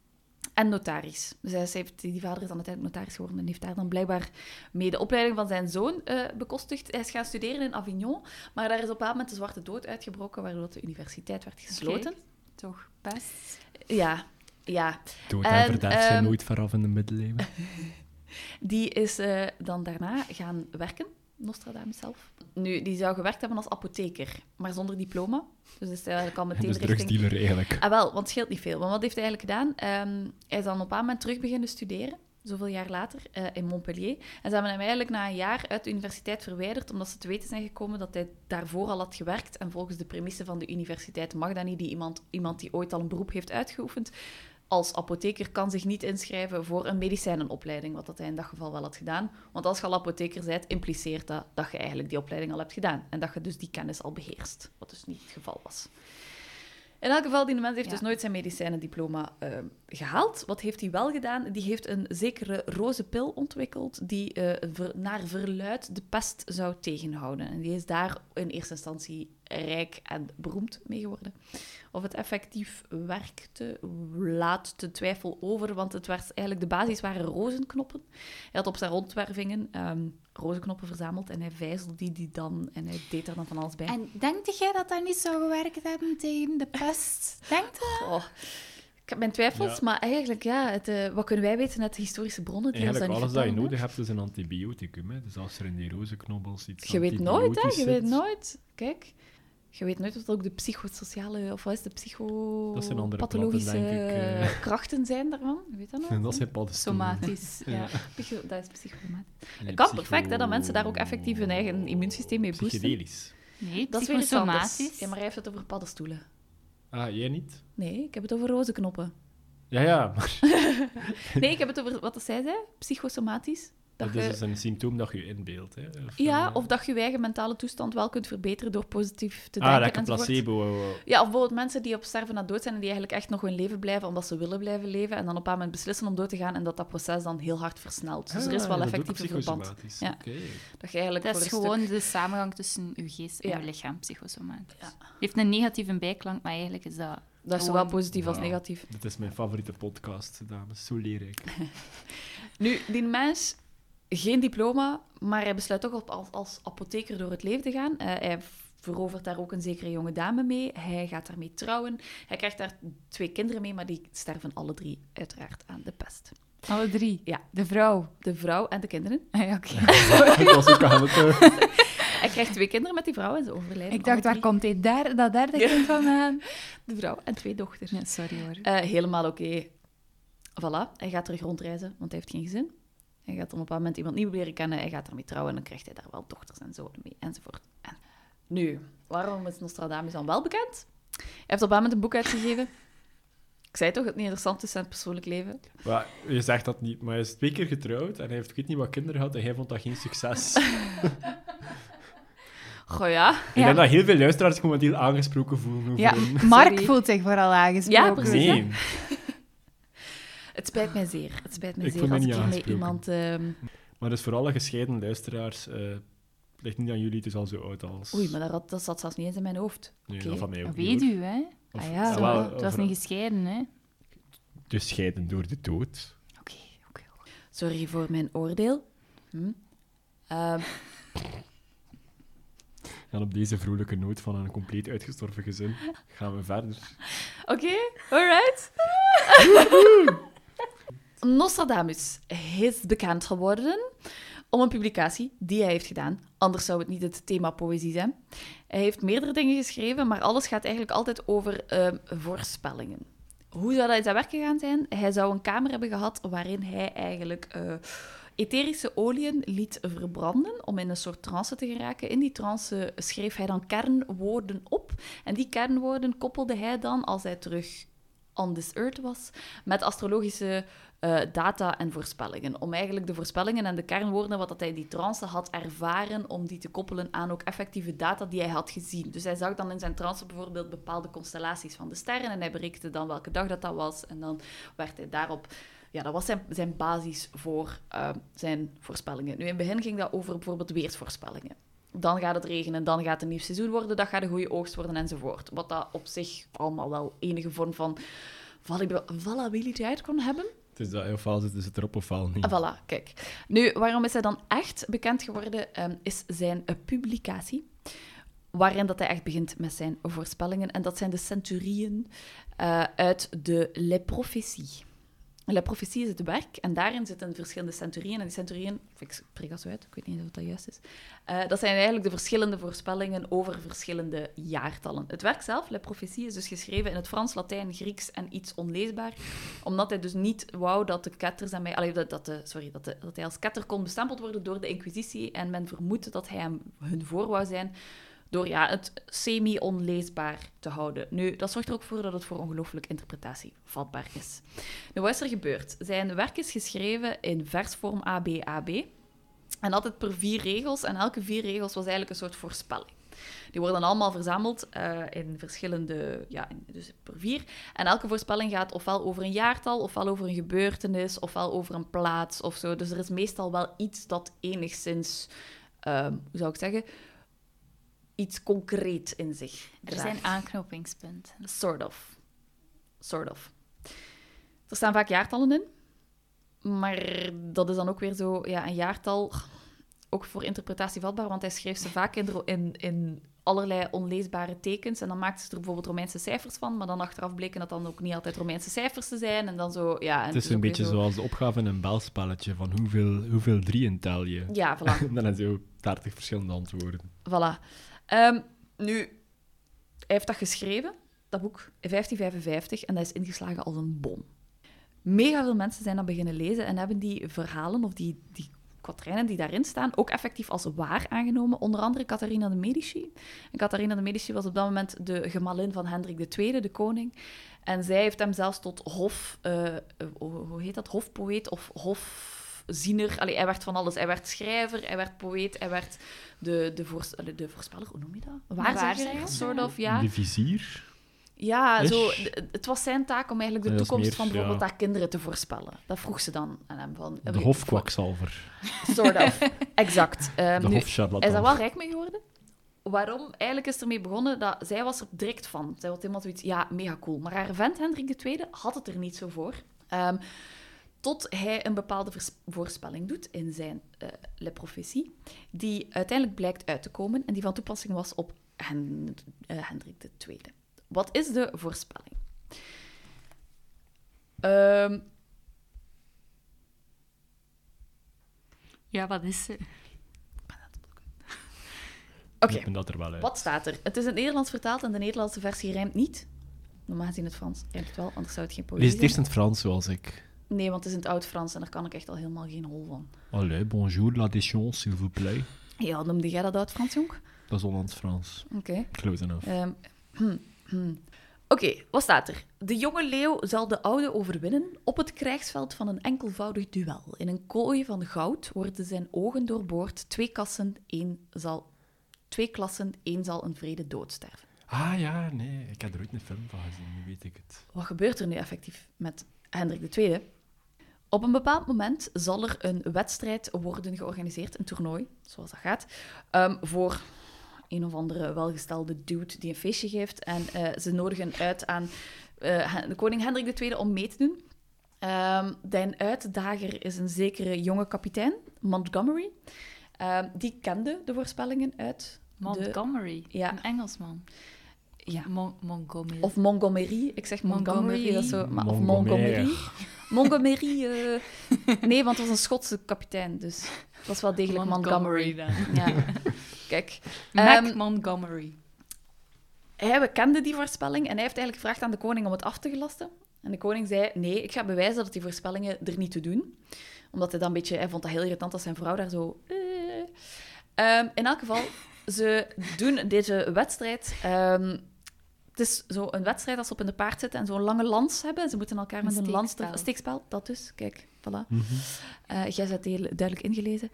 en notaris. Dus hij heeft, die vader is dan uiteindelijk notaris geworden en heeft daar dan blijkbaar mee de opleiding van zijn zoon eh, bekostigd. Hij is gaan studeren in Avignon, maar daar is op een bepaald moment de zwarte dood uitgebroken, waardoor de universiteit werd gesloten. Toch best. Ja, ja. Dood En, en verderf zijn ehm, nooit vooraf in de middeleeuwen. Die is eh, dan daarna gaan werken, Nostradamus zelf. Nu, die zou gewerkt hebben als apotheker, maar zonder diploma. Dus is eigenlijk al meteen Dus richting... drugsdealer eigenlijk. Ah, wel, want het scheelt niet veel. Want wat heeft hij eigenlijk gedaan? Ehm, hij is dan op een moment terug beginnen studeren, zoveel jaar later, eh, in Montpellier. En ze hebben hem eigenlijk na een jaar uit de universiteit verwijderd, omdat ze te weten zijn gekomen dat hij daarvoor al had gewerkt. En volgens de premisse van de universiteit mag dat niet. Die iemand, iemand die ooit al een beroep heeft uitgeoefend, als apotheker kan zich niet inschrijven voor een medicijnenopleiding, wat dat hij in dat geval wel had gedaan. Want als je al apotheker bent, impliceert dat dat je eigenlijk die opleiding al hebt gedaan. En dat je dus die kennis al beheerst, wat dus niet het geval was. In elk geval, die mens heeft Ja. dus nooit zijn medicijnendiploma eh, gehaald. Wat heeft hij wel gedaan? Die heeft een zekere roze pil ontwikkeld die eh, ver- naar verluid de pest zou tegenhouden. En die is daar in eerste instantie rijk en beroemd mee geworden. Of het effectief werkte, laat de twijfel over, want het was eigenlijk de basis waren rozenknoppen. Hij had op zijn rondwervingen ehm, rozenknoppen verzameld en hij vijzelde die, die dan en hij deed er dan van alles bij. En denkt jij dat dat niet zou gewerkt hebben tegen de pest? Denkt je? Oh, ik heb mijn twijfels, Ja. maar eigenlijk, ja, het, eh, wat kunnen wij weten uit de historische bronnen? Die ons Eigenlijk dat niet alles dat je nodig hebt is een antibioticum. Hè. Dus als er in die rozenknobbels iets? Je weet nooit, hè? Je weet nooit. Kijk, je weet nooit wat ook de psychosociale, of wat is de Dat psychopathologische ik, eh. krachten zijn daarvan. Je weet dat nog? Dat zijn paddenstoelen. Somatisch, ja. Dat is psychomatisch. Nee, Het kan psycho- perfect, hè, dat mensen daar ook effectief hun eigen immuunsysteem mee boosten. Psychedelisch. Nee, Dat is weer psychosomatisch. Ja, maar hij heeft het over paddenstoelen. Ah, jij niet? Nee, ik heb het over rozenknoppen. Ja, ja, maar Nee, ik heb het over wat zij zei, psychosomatisch. Dat dat je- is dus een symptoom dat je inbeeldt. Hè. Of, Ja, eh, of dat je je eigen mentale toestand wel kunt verbeteren door positief te Ah, denken lekker enzovoort. placebo. Ja, of bijvoorbeeld mensen die op sterven na dood zijn en die eigenlijk echt nog hun leven blijven omdat ze willen blijven leven en dan op een bepaald moment beslissen om dood te gaan en dat dat proces dan heel hard versnelt. Dus er is Ah, wel dat effectief een verband. Ja. Dat je eigenlijk Dat is gewoon stuk- de samenhang tussen uw geest en Ja. uw lichaam, psychosomatisch. Ja. heeft een negatieve bijklank, maar eigenlijk is dat... Dat is zowel positief als negatief. Dit is mijn favoriete podcast, dames. Zo leerrijk. Nu, die mens, geen diploma, maar hij besluit toch op, als, als apotheker door het leven te gaan. Eh, hij verovert daar ook een zekere jonge dame mee. Hij gaat daarmee trouwen. Hij krijgt daar twee kinderen mee, maar die sterven alle drie uiteraard aan de pest. Alle drie? Ja. De vrouw? De vrouw en de kinderen. Ah, ja, oké. Ik was ook aan het... eh, Hij krijgt twee kinderen met die vrouw en ze overlijden. Ik dacht, waar komt dit daar, dat derde kind vandaan? De vrouw en twee dochters. Nee, sorry hoor. Eh, helemaal oké. Voilà, hij gaat terug rondreizen, want hij heeft geen gezin. Hij gaat op een bepaald moment iemand nieuw leren kennen. Hij gaat daarmee trouwen en dan krijgt hij daar wel dochters en zo mee, enzovoort. En nu, waarom is Nostradamus dan wel bekend? Hij heeft op een moment een boek uitgegeven. zei toch, het niet interessant is zijn persoonlijk leven. Maar je zegt dat niet, maar hij is twee keer getrouwd en hij heeft ik weet niet wat kinderen gehad en hij vond dat geen succes. Goh ja. Ik Ja. denk dat heel veel luisteraars momenteel aangesproken voelen Ja. Mark Sorry. voelt zich vooral aangesproken. Ja, precies. Nee, Het spijt mij zeer. Het spijt mij Ik zeer als ik hiermee iemand... ehm, maar dus voor alle gescheiden luisteraars, eh ligt niet aan jullie, het is al zo oud als... Oei, maar dat, dat zat zelfs niet eens in mijn hoofd. Nee, oké. dat van mij ook Weet u, hè? Of- ah ja, ah, wel, het was niet gescheiden, hè? Dus scheiden door de dood. Oké, oké. Sorry voor mijn oordeel. Hm? Ehm, En op deze vrolijke noot van een compleet uitgestorven gezin gaan we verder. Oké, alright. Nostradamus is bekend geworden om een publicatie die hij heeft gedaan. Anders zou het niet het thema poëzie zijn. Hij heeft meerdere dingen geschreven, maar alles gaat eigenlijk altijd over ehm, voorspellingen. Hoe zou dat in zijn werk gegaan zijn? Hij zou een kamer hebben gehad waarin hij eigenlijk eh, etherische oliën liet verbranden om in een soort trance te geraken. In die trance schreef hij dan kernwoorden op. En die kernwoorden koppelde hij dan, als hij terug on this earth was, met astrologische eh, data en voorspellingen. Om eigenlijk de voorspellingen en de kernwoorden wat dat hij die trance had ervaren, om die te koppelen aan ook effectieve data die hij had gezien. Dus hij zag dan in zijn trance bijvoorbeeld bepaalde constellaties van de sterren en hij berekende dan welke dag dat, dat was. En dan werd hij daarop... Ja, dat was zijn, zijn basis voor eh, zijn voorspellingen. Nu, in het begin ging dat over bijvoorbeeld weersvoorspellingen. Dan gaat het regenen, dan gaat het een nieuw seizoen worden, dat gaat een goede oogst worden enzovoort. Wat dat op zich allemaal wel enige vorm van valabiliteit kon hebben. Het is dat ofwel zit het erop ofwel niet. Ah, voilà, kijk. Nu, waarom is hij dan echt bekend geworden, ehm, is zijn publicatie. Waarin dat hij echt begint met zijn voorspellingen. En dat zijn de centurieën eh, uit de Le Prophétie. Le Prophétie is het werk en daarin zitten verschillende centurieën. En die centurieën, ik spreek dat zo uit, ik weet niet of dat juist is. eh, dat zijn eigenlijk de verschillende voorspellingen over verschillende jaartallen. Het werk zelf, Le Prophétie, is dus geschreven in het Frans, Latijn, Grieks en iets onleesbaar omdat hij dus niet wou dat de mij, allee, dat, dat, de, sorry, dat, de, dat hij als ketter kon bestempeld worden door de Inquisitie. En men vermoedde dat hij hem hun voor wou zijn door ja, het semi-onleesbaar te houden. Nu, dat zorgt er ook voor dat het voor ongelooflijk interpretatie vatbaar is. Nu, wat is er gebeurd? Zijn werk is geschreven in versvorm ABAB. En altijd per vier regels. En elke vier regels was eigenlijk een soort voorspelling. Die worden allemaal verzameld eh, in verschillende, ja, dus per vier. En elke voorspelling gaat ofwel over een jaartal, ofwel over een gebeurtenis, ofwel over een plaats of zo. Dus er is meestal wel iets dat enigszins, ehm, hoe zou ik zeggen, iets concreet in zich Er draagt. zijn aanknopingspunten. Sort of. Sort of. Er staan vaak jaartallen in. Maar dat is dan ook weer zo... Ja, een jaartal... Ook voor interpretatie vatbaar, want hij schreef ze vaak in, in, in allerlei onleesbare tekens. En dan maakte ze er bijvoorbeeld Romeinse cijfers van. Maar dan achteraf bleken dat dan ook niet altijd Romeinse cijfers te zijn. En dan zo... Ja, en Het is een beetje zo- zoals de opgave in een belspelletje, van hoeveel, hoeveel drieën tel je? Ja, voilà. Dan heb je ook 30 verschillende antwoorden. Voilà. Ehm, nu, hij heeft dat geschreven, dat boek, in 1555, en dat is ingeslagen als een bom. Mega veel mensen zijn dat beginnen lezen en hebben die verhalen, of die, die kwatrijnen die daarin staan, ook effectief als waar aangenomen. Onder andere Catharina de Medici. En Catharina de Medici was op dat moment de gemalin van Hendrik II, de koning. En zij heeft hem zelfs tot hof... eh, eh, hoe heet dat? Hofpoëet of hofziener. Allee, hij werd van alles. Hij werd schrijver, hij werd poëet, hij werd de, de, voors, allee, de voorspeller, hoe noem je dat? Waarzegger, soort of, ja. De vizier. Ja, Ish. zo, het was zijn taak om eigenlijk de Ja, toekomst meer, van bijvoorbeeld ja. haar kinderen te voorspellen. Dat vroeg ze dan aan hem. Van, De hofkwakzalver. Sort of, exact. Ehm, De nu, hofcharlatan. hij is daar wel rijk mee geworden. Waarom? Eigenlijk is ermee begonnen dat zij was er direct van. Zij had helemaal zoiets, ja, mega cool. Maar haar vent, Hendrik II, had het er niet zo voor. Ehm, tot hij een bepaalde voorspelling doet in zijn eh Le Prophétie, die uiteindelijk blijkt uit te komen en die van toepassing was op Hen- eh, Hendrik II. Wat is de voorspelling? Ehm, Ja, wat is ze? Oké, Ik ben dat wel uit. Wat staat er? Het is in het Nederlands vertaald en de Nederlandse versie rijmt niet. Normaal gezien het Frans rijmt het wel, anders zou het geen poëzie Lees het eerst zijn. in het Frans, zoals ik. Nee, want het is in het oud-Frans en daar kan ik echt al helemaal geen hol van. Allee, bonjour, la déchance, s'il vous plaît. Ja, noemde jij dat oud-Frans, jong? Dat is Hollands Frans. Oké. Close enough. Ehm, hmm, hmm. Oké, wat staat er? De jonge leeuw zal de oude overwinnen op het krijgsveld van een enkelvoudig duel. In een kooi van goud worden zijn ogen doorboord. Twee, kassen, één zal, twee klassen, één zal een vrede dood sterven. Ah ja, nee, ik heb er ooit een film van gezien, nu weet ik het. Wat gebeurt er nu effectief met Hendrik II? Op een bepaald moment zal er een wedstrijd worden georganiseerd, een toernooi, zoals dat gaat, ehm, voor een of andere welgestelde dude die een feestje geeft. En eh, ze nodigen uit aan eh, koning Hendrik II om mee te doen. De uitdager is een zekere jonge kapitein, Montgomery. Ehm, die kende de voorspellingen uit de... Montgomery, Ja. een Engelsman. Ja. Mon- Montgomery. Of Montgomery. Ik zeg Montgomery, Montgomery. dat zo... Maar, of Montgomery. Montgomery. Montgomery, eh, Nee, want het was een Schotse kapitein, dus dat was wel degelijk Montgomery. dan. Ja. Kijk, Mac Ehm, Montgomery. hij kende die voorspelling en hij heeft eigenlijk gevraagd aan de koning om het af te gelasten. En de koning zei, nee, ik ga bewijzen dat die voorspellingen er niet toe doen. Omdat hij dan een beetje... Hij vond dat heel irritant als zijn vrouw daar zo... eh. Ehm, in elk geval, ze doen deze wedstrijd... ehm, het is zo een wedstrijd als ze op een paard zitten en zo'n lange lans hebben. Ze moeten elkaar Een met een lans... Een steekspel, dat dus. Kijk, voilà. Mhm. Eh, jij zet heel duidelijk ingelezen.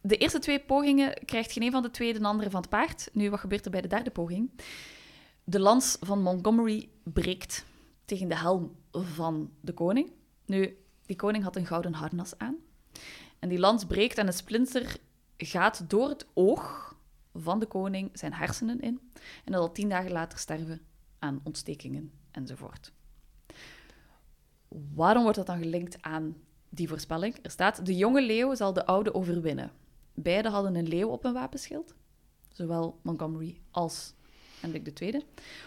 De eerste twee pogingen krijgt geen een van de twee de andere van het paard. Nu, wat gebeurt er bij de derde poging? De lans van Montgomery breekt tegen de helm van de koning. Nu, die koning had een gouden harnas aan. En die lans breekt en een splinter gaat door het oog van de koning zijn hersenen in. En dat zal tien dagen later sterven aan ontstekingen enzovoort. Waarom wordt dat dan gelinkt aan die voorspelling? Er staat, de jonge leeuw zal de oude overwinnen. Beiden hadden een leeuw op hun wapenschild. Zowel Montgomery als Hendrik II.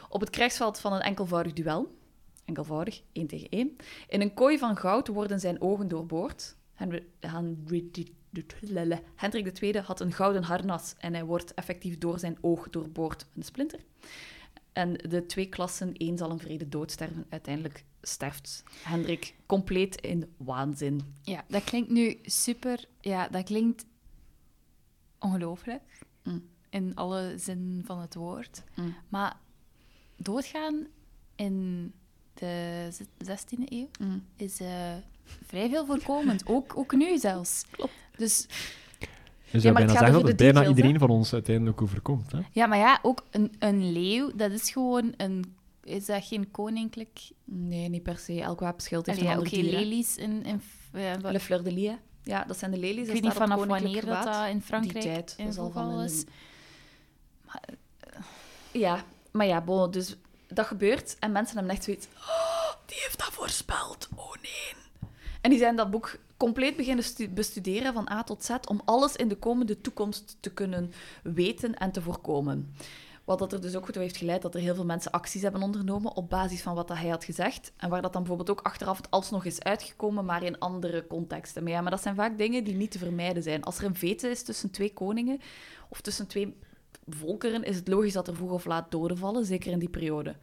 Op het krijgsveld van een enkelvoudig duel. Enkelvoudig, één tegen één. In een kooi van goud worden zijn ogen doorboord. Hendrik II had een gouden harnas en hij wordt effectief door zijn oog doorboord een splinter. En de twee klassen, één zal een vrede dood sterven. Uiteindelijk sterft Hendrik compleet in waanzin. Ja, dat klinkt nu super... Ja, dat klinkt ongelooflijk. Mm. In alle zin van het woord. Mm. Maar doodgaan in de z- 16e eeuw Mm. is eh, vrij veel voorkomend. Ook, ook nu zelfs. Klopt. Dus Je Ja, zou maar het bijna zeggen dat de bijna details, hè? iedereen van ons uiteindelijk overkomt. Hè? ja, maar ja, ook een, een leeuw, dat is gewoon een... Is dat geen koninklijk... Nee, niet per se. Elk wapenschild heeft Allee, een ja, ander ook hè. lelies in... in ja, wat- Le fleur de lis. Ja, dat zijn de lelies. ik weet niet vanaf wanneer dat, gewaad. dat in Frankrijk Die tijd, in dat al van is. Ja, maar ja, bon, dus dat gebeurt en mensen hebben echt zoiets... Oh, die heeft dat voorspeld. Oh nee. En die zijn dat boek compleet beginnen stu- bestuderen van A tot Z om alles in de komende toekomst te kunnen weten en te voorkomen. Wat dat er dus ook toe heeft geleid dat er heel veel mensen acties hebben ondernomen op basis van wat dat hij had gezegd. En waar dat dan bijvoorbeeld ook achteraf het alsnog is uitgekomen, maar in andere contexten. Maar maar dat zijn vaak dingen die niet te vermijden zijn. Als er een vete is tussen twee koningen of tussen twee volkeren, is het logisch dat er vroeg of laat doden vallen, zeker in die periode.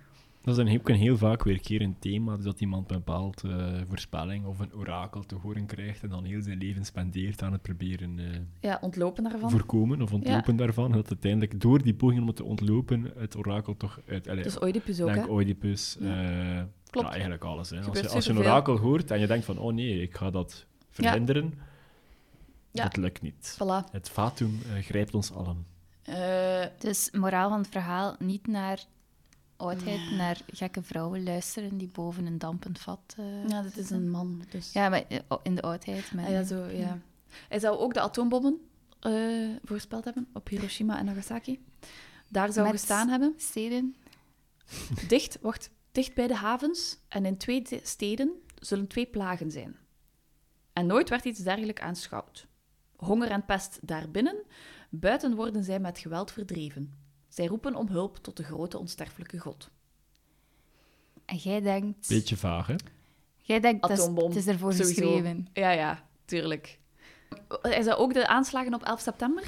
Dat is dan ook een heel vaak weer keer een thema, dus dat iemand een bepaald eh, voorspelling of een orakel te horen krijgt en dan heel zijn leven spendeert aan het proberen eh, Ja, ontlopen daarvan. voorkomen of ontlopen daarvan. En dat uiteindelijk door die poging om het te ontlopen, het orakel toch uit... Allee, Dus Oedipus ook, denk hè? Oedipus, Ja. eh, Klopt. ja, eigenlijk alles. Hè. Als, je, als je een orakel hoort en je denkt van, oh nee, ik ga dat verhinderen, Ja. dat lukt niet. Voilà. Het fatum grijpt ons allen. Eh, Dus moraal van het verhaal, niet naar oudheid, naar gekke vrouwen luisteren die boven een dampend vat... eh, ja, dit is een man, dus... Ja, maar eh, in de oudheid. Maar, Ah, ja, zo, ja. Hij zou ook de atoombommen eh, voorspeld hebben op Hiroshima en Nagasaki. Daar zou Met- gestaan hebben. Steden. Dicht, wacht, dicht bij de havens. En in twee de- steden zullen twee plagen zijn. En nooit werd iets dergelijks aanschouwd. Honger en pest daarbinnen, buiten worden zij met geweld verdreven. Zij roepen om hulp tot de grote onsterfelijke god. En jij denkt... Beetje vaag, hè? Jij denkt, dat is, het is ervoor sowieso. geschreven. Ja, ja, tuurlijk. Hij zou ook de aanslagen op 11 september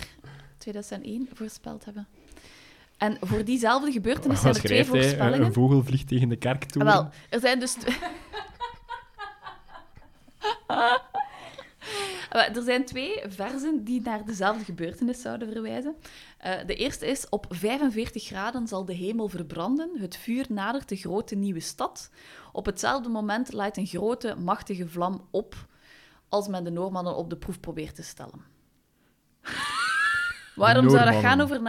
2001 voorspeld hebben. En voor diezelfde gebeurtenis zijn er twee hij? Voorspellingen. Een vogel vliegt tegen de kerktoren. Ah, wel, er zijn dus... tw- er zijn twee versen die naar dezelfde gebeurtenis zouden verwijzen. Eh, de eerste is: Op 45 graden zal de hemel verbranden. Het vuur nadert de grote nieuwe stad. Op hetzelfde moment leidt een grote, machtige vlam op. Als men de Noormannen op de proef probeert te stellen. Waarom zou dat gaan over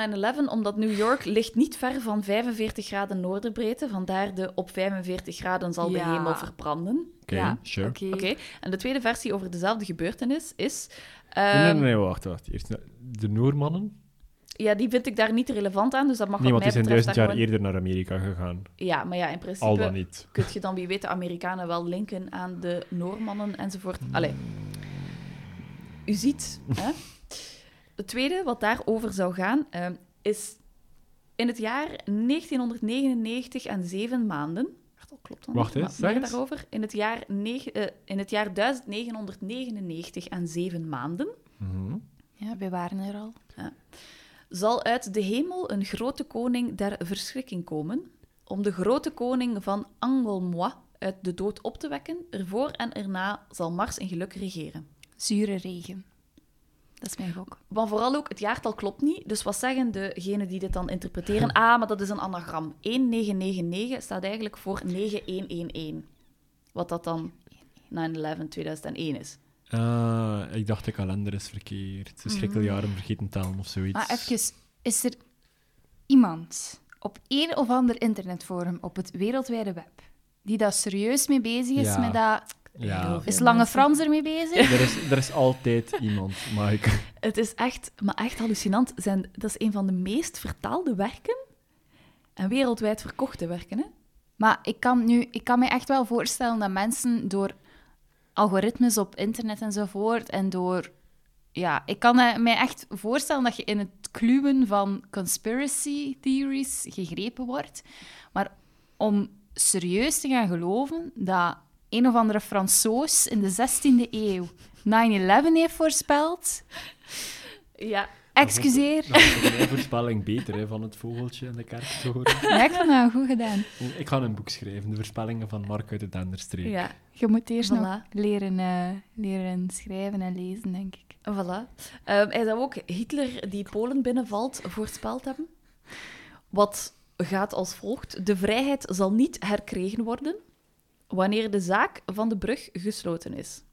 9-11? Omdat New York ligt niet ver van 45 graden noorderbreedte. Vandaar de op 45 graden zal de hemel verbranden. Oké, ja, sure. oké. Oké, en de tweede versie over dezelfde gebeurtenis is... Nee, nee, ehm, nee, wacht, wacht. Eerst de Noormannen? Ja, die vind ik daar niet relevant aan, dus dat mag Nee, want die zijn duizend jaar gewoon- eerder naar Amerika gegaan. Ja, maar ja, in principe Al dan niet. kun je dan wie weet de Amerikanen wel linken aan de Noormannen enzovoort. Allee. U ziet, hè? Het tweede wat daarover zou gaan, ehm, is in het jaar 1999 en zeven maanden. Wacht, dat klopt dan Wacht, maar zeg eens. daarover. In het, jaar negen- eh, in het jaar 1999 en zeven maanden Mhm. Ja, we waren er al. zal uit de hemel een grote koning der verschrikking komen, om de grote koning van Anglemois uit de dood op te wekken. Ervoor en erna zal Mars in geluk regeren. Zure regen. Dat is mijn gok. Maar vooral ook, het jaartal klopt niet. Dus wat zeggen degenen die dit dan interpreteren? Ah, maar dat is een anagram. 1999 staat eigenlijk voor 9111. Wat dat dan 9-11-2001 is. Ah, ik dacht de kalender is verkeerd. De schrikkeljaren vergeten tellen of zoiets. Maar even, is er iemand op een of ander internetforum op het wereldwijde web die daar serieus mee bezig is Ja. met dat... Ja. Is Lange mensen. Frans ermee bezig? Er is, er is altijd iemand, Mike. Het is echt, maar echt hallucinant. Zijn, dat is een van de meest vertaalde werken en wereldwijd verkochte werken. Hè? Maar ik kan, nu, ik kan me echt wel voorstellen dat mensen door algoritmes op internet enzovoort en door... Ja, ik kan mij echt voorstellen dat je in het kluwen van conspiracy theories gegrepen wordt. Maar om serieus te gaan geloven dat een of andere Fransoos in de 16e eeuw 9-11 heeft voorspeld... Ja, Excuseer. Dat is mijn voorspelling beter hè, van het vogeltje in de kerk te horen. Ja, ik vond dat goed gedaan. Ik ga een boek schrijven, de voorspellingen van Mark uit de Denderstreek. ja. Je moet eerst nog leren, eh, leren schrijven en lezen, denk ik. Voilà. Ehm, hij zou ook Hitler die Polen binnenvalt voorspeld hebben. Wat gaat als volgt. De vrijheid zal niet herkregen worden wanneer de zaak van de brug gesloten is.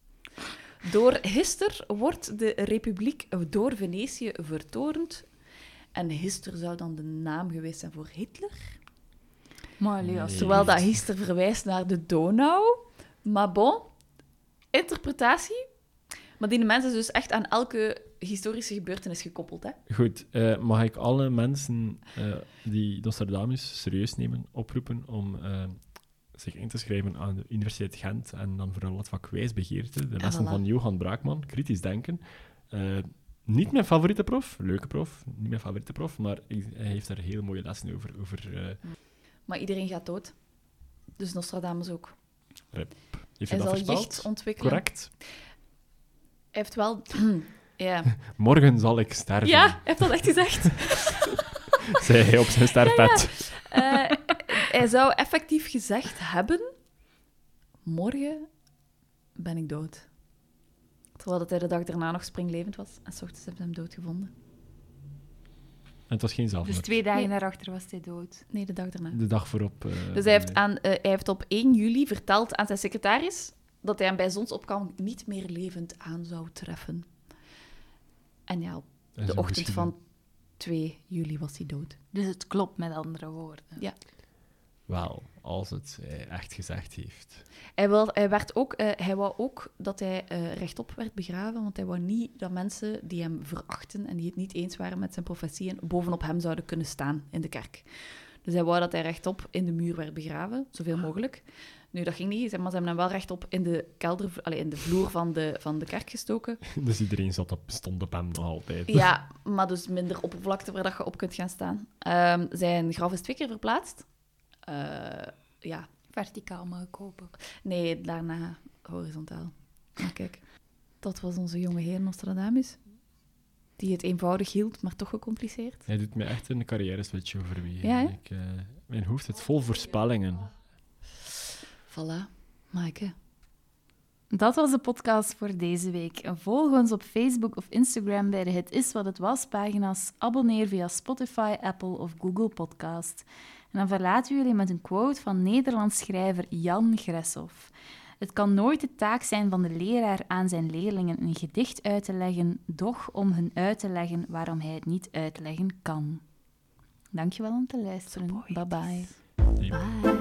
Door Hister wordt de republiek door Venetië vertorend. En Hister zou dan de naam geweest zijn voor Hitler. Maar Nee. Terwijl dat Hister verwijst naar de Donau. Maar bon, interpretatie. Maar die mens is dus echt aan elke historische gebeurtenis gekoppeld. Hè? Goed, eh, mag ik alle mensen eh, die Nostradamus serieus nemen oproepen om eh, zich in te schrijven aan de Universiteit Gent en dan vooral het vak wijsbegeerte, de lessen voilà. van Johan Braakman, kritisch denken. Eh, niet mijn favoriete prof, leuke prof, niet mijn favoriete prof, maar hij heeft daar heel mooie lessen over. over eh, Maar iedereen gaat dood. Dus Nostradamus ook. heeft hij dat zal jicht ontwikkelen. Correct. Hij heeft wel... ja. Morgen zal ik sterven, ja, hij heeft dat echt gezegd. hij op zijn sterfbed. Eh, hij zou effectief gezegd hebben... Morgen ben ik dood. Terwijl dat hij de dag daarna nog springlevend was. En s ochtends hebben ze hem doodgevonden. En het was geen Dus zelfmoord. twee dagen Nee. daarachter was hij dood. Nee, de dag daarna. De dag voorop. eh, Dus hij heeft, aan, eh, hij heeft op 1 juli verteld aan zijn secretaris dat hij hem bij zonsopgang niet meer levend aan zou treffen. En ja, op de ochtend van 2 juli was hij dood. Dus het klopt met andere woorden. Wel, als het eh, echt gezegd heeft. Hij, wil, hij, werd ook, eh, hij wou ook dat hij eh, rechtop werd begraven, want hij wou niet dat mensen die hem verachten en die het niet eens waren met zijn profetieën, bovenop hem zouden kunnen staan in de kerk. Dus hij wou dat hij rechtop in de muur werd begraven, zoveel mogelijk. Nu, dat ging niet, maar ze hebben hem wel rechtop in de kelder, allee, in de vloer van de, van de kerk gestoken. Dus iedereen zat op, stond op hem nog altijd. Ja, maar dus minder oppervlakte waar dat je op kunt gaan staan. Ehm, zijn graf is twee keer verplaatst. Eh, ja, Verticaal mag ik hopen. nee, daarna horizontaal. Maar kijk, dat was onze jonge heer Nostradamus. Die het eenvoudig hield, maar toch gecompliceerd. Hij doet me echt een carrière-switch overwegen. Ja, hè? ik, eh, mijn hoofd zit vol voorspellingen. Voilà, Maaike. Dat was de podcast voor deze week. Volg ons op Facebook of Instagram bij de Het Is Wat Het Was pagina's. Abonneer via Spotify, Apple of Google Podcast. En dan verlaten we jullie met een quote van Nederlands schrijver Jan Greshoff. Het kan nooit de taak zijn van de leraar aan zijn leerlingen een gedicht uit te leggen, doch om hun uit te leggen waarom hij het niet uitleggen kan. Dankjewel om te luisteren. Bye bye. Bye.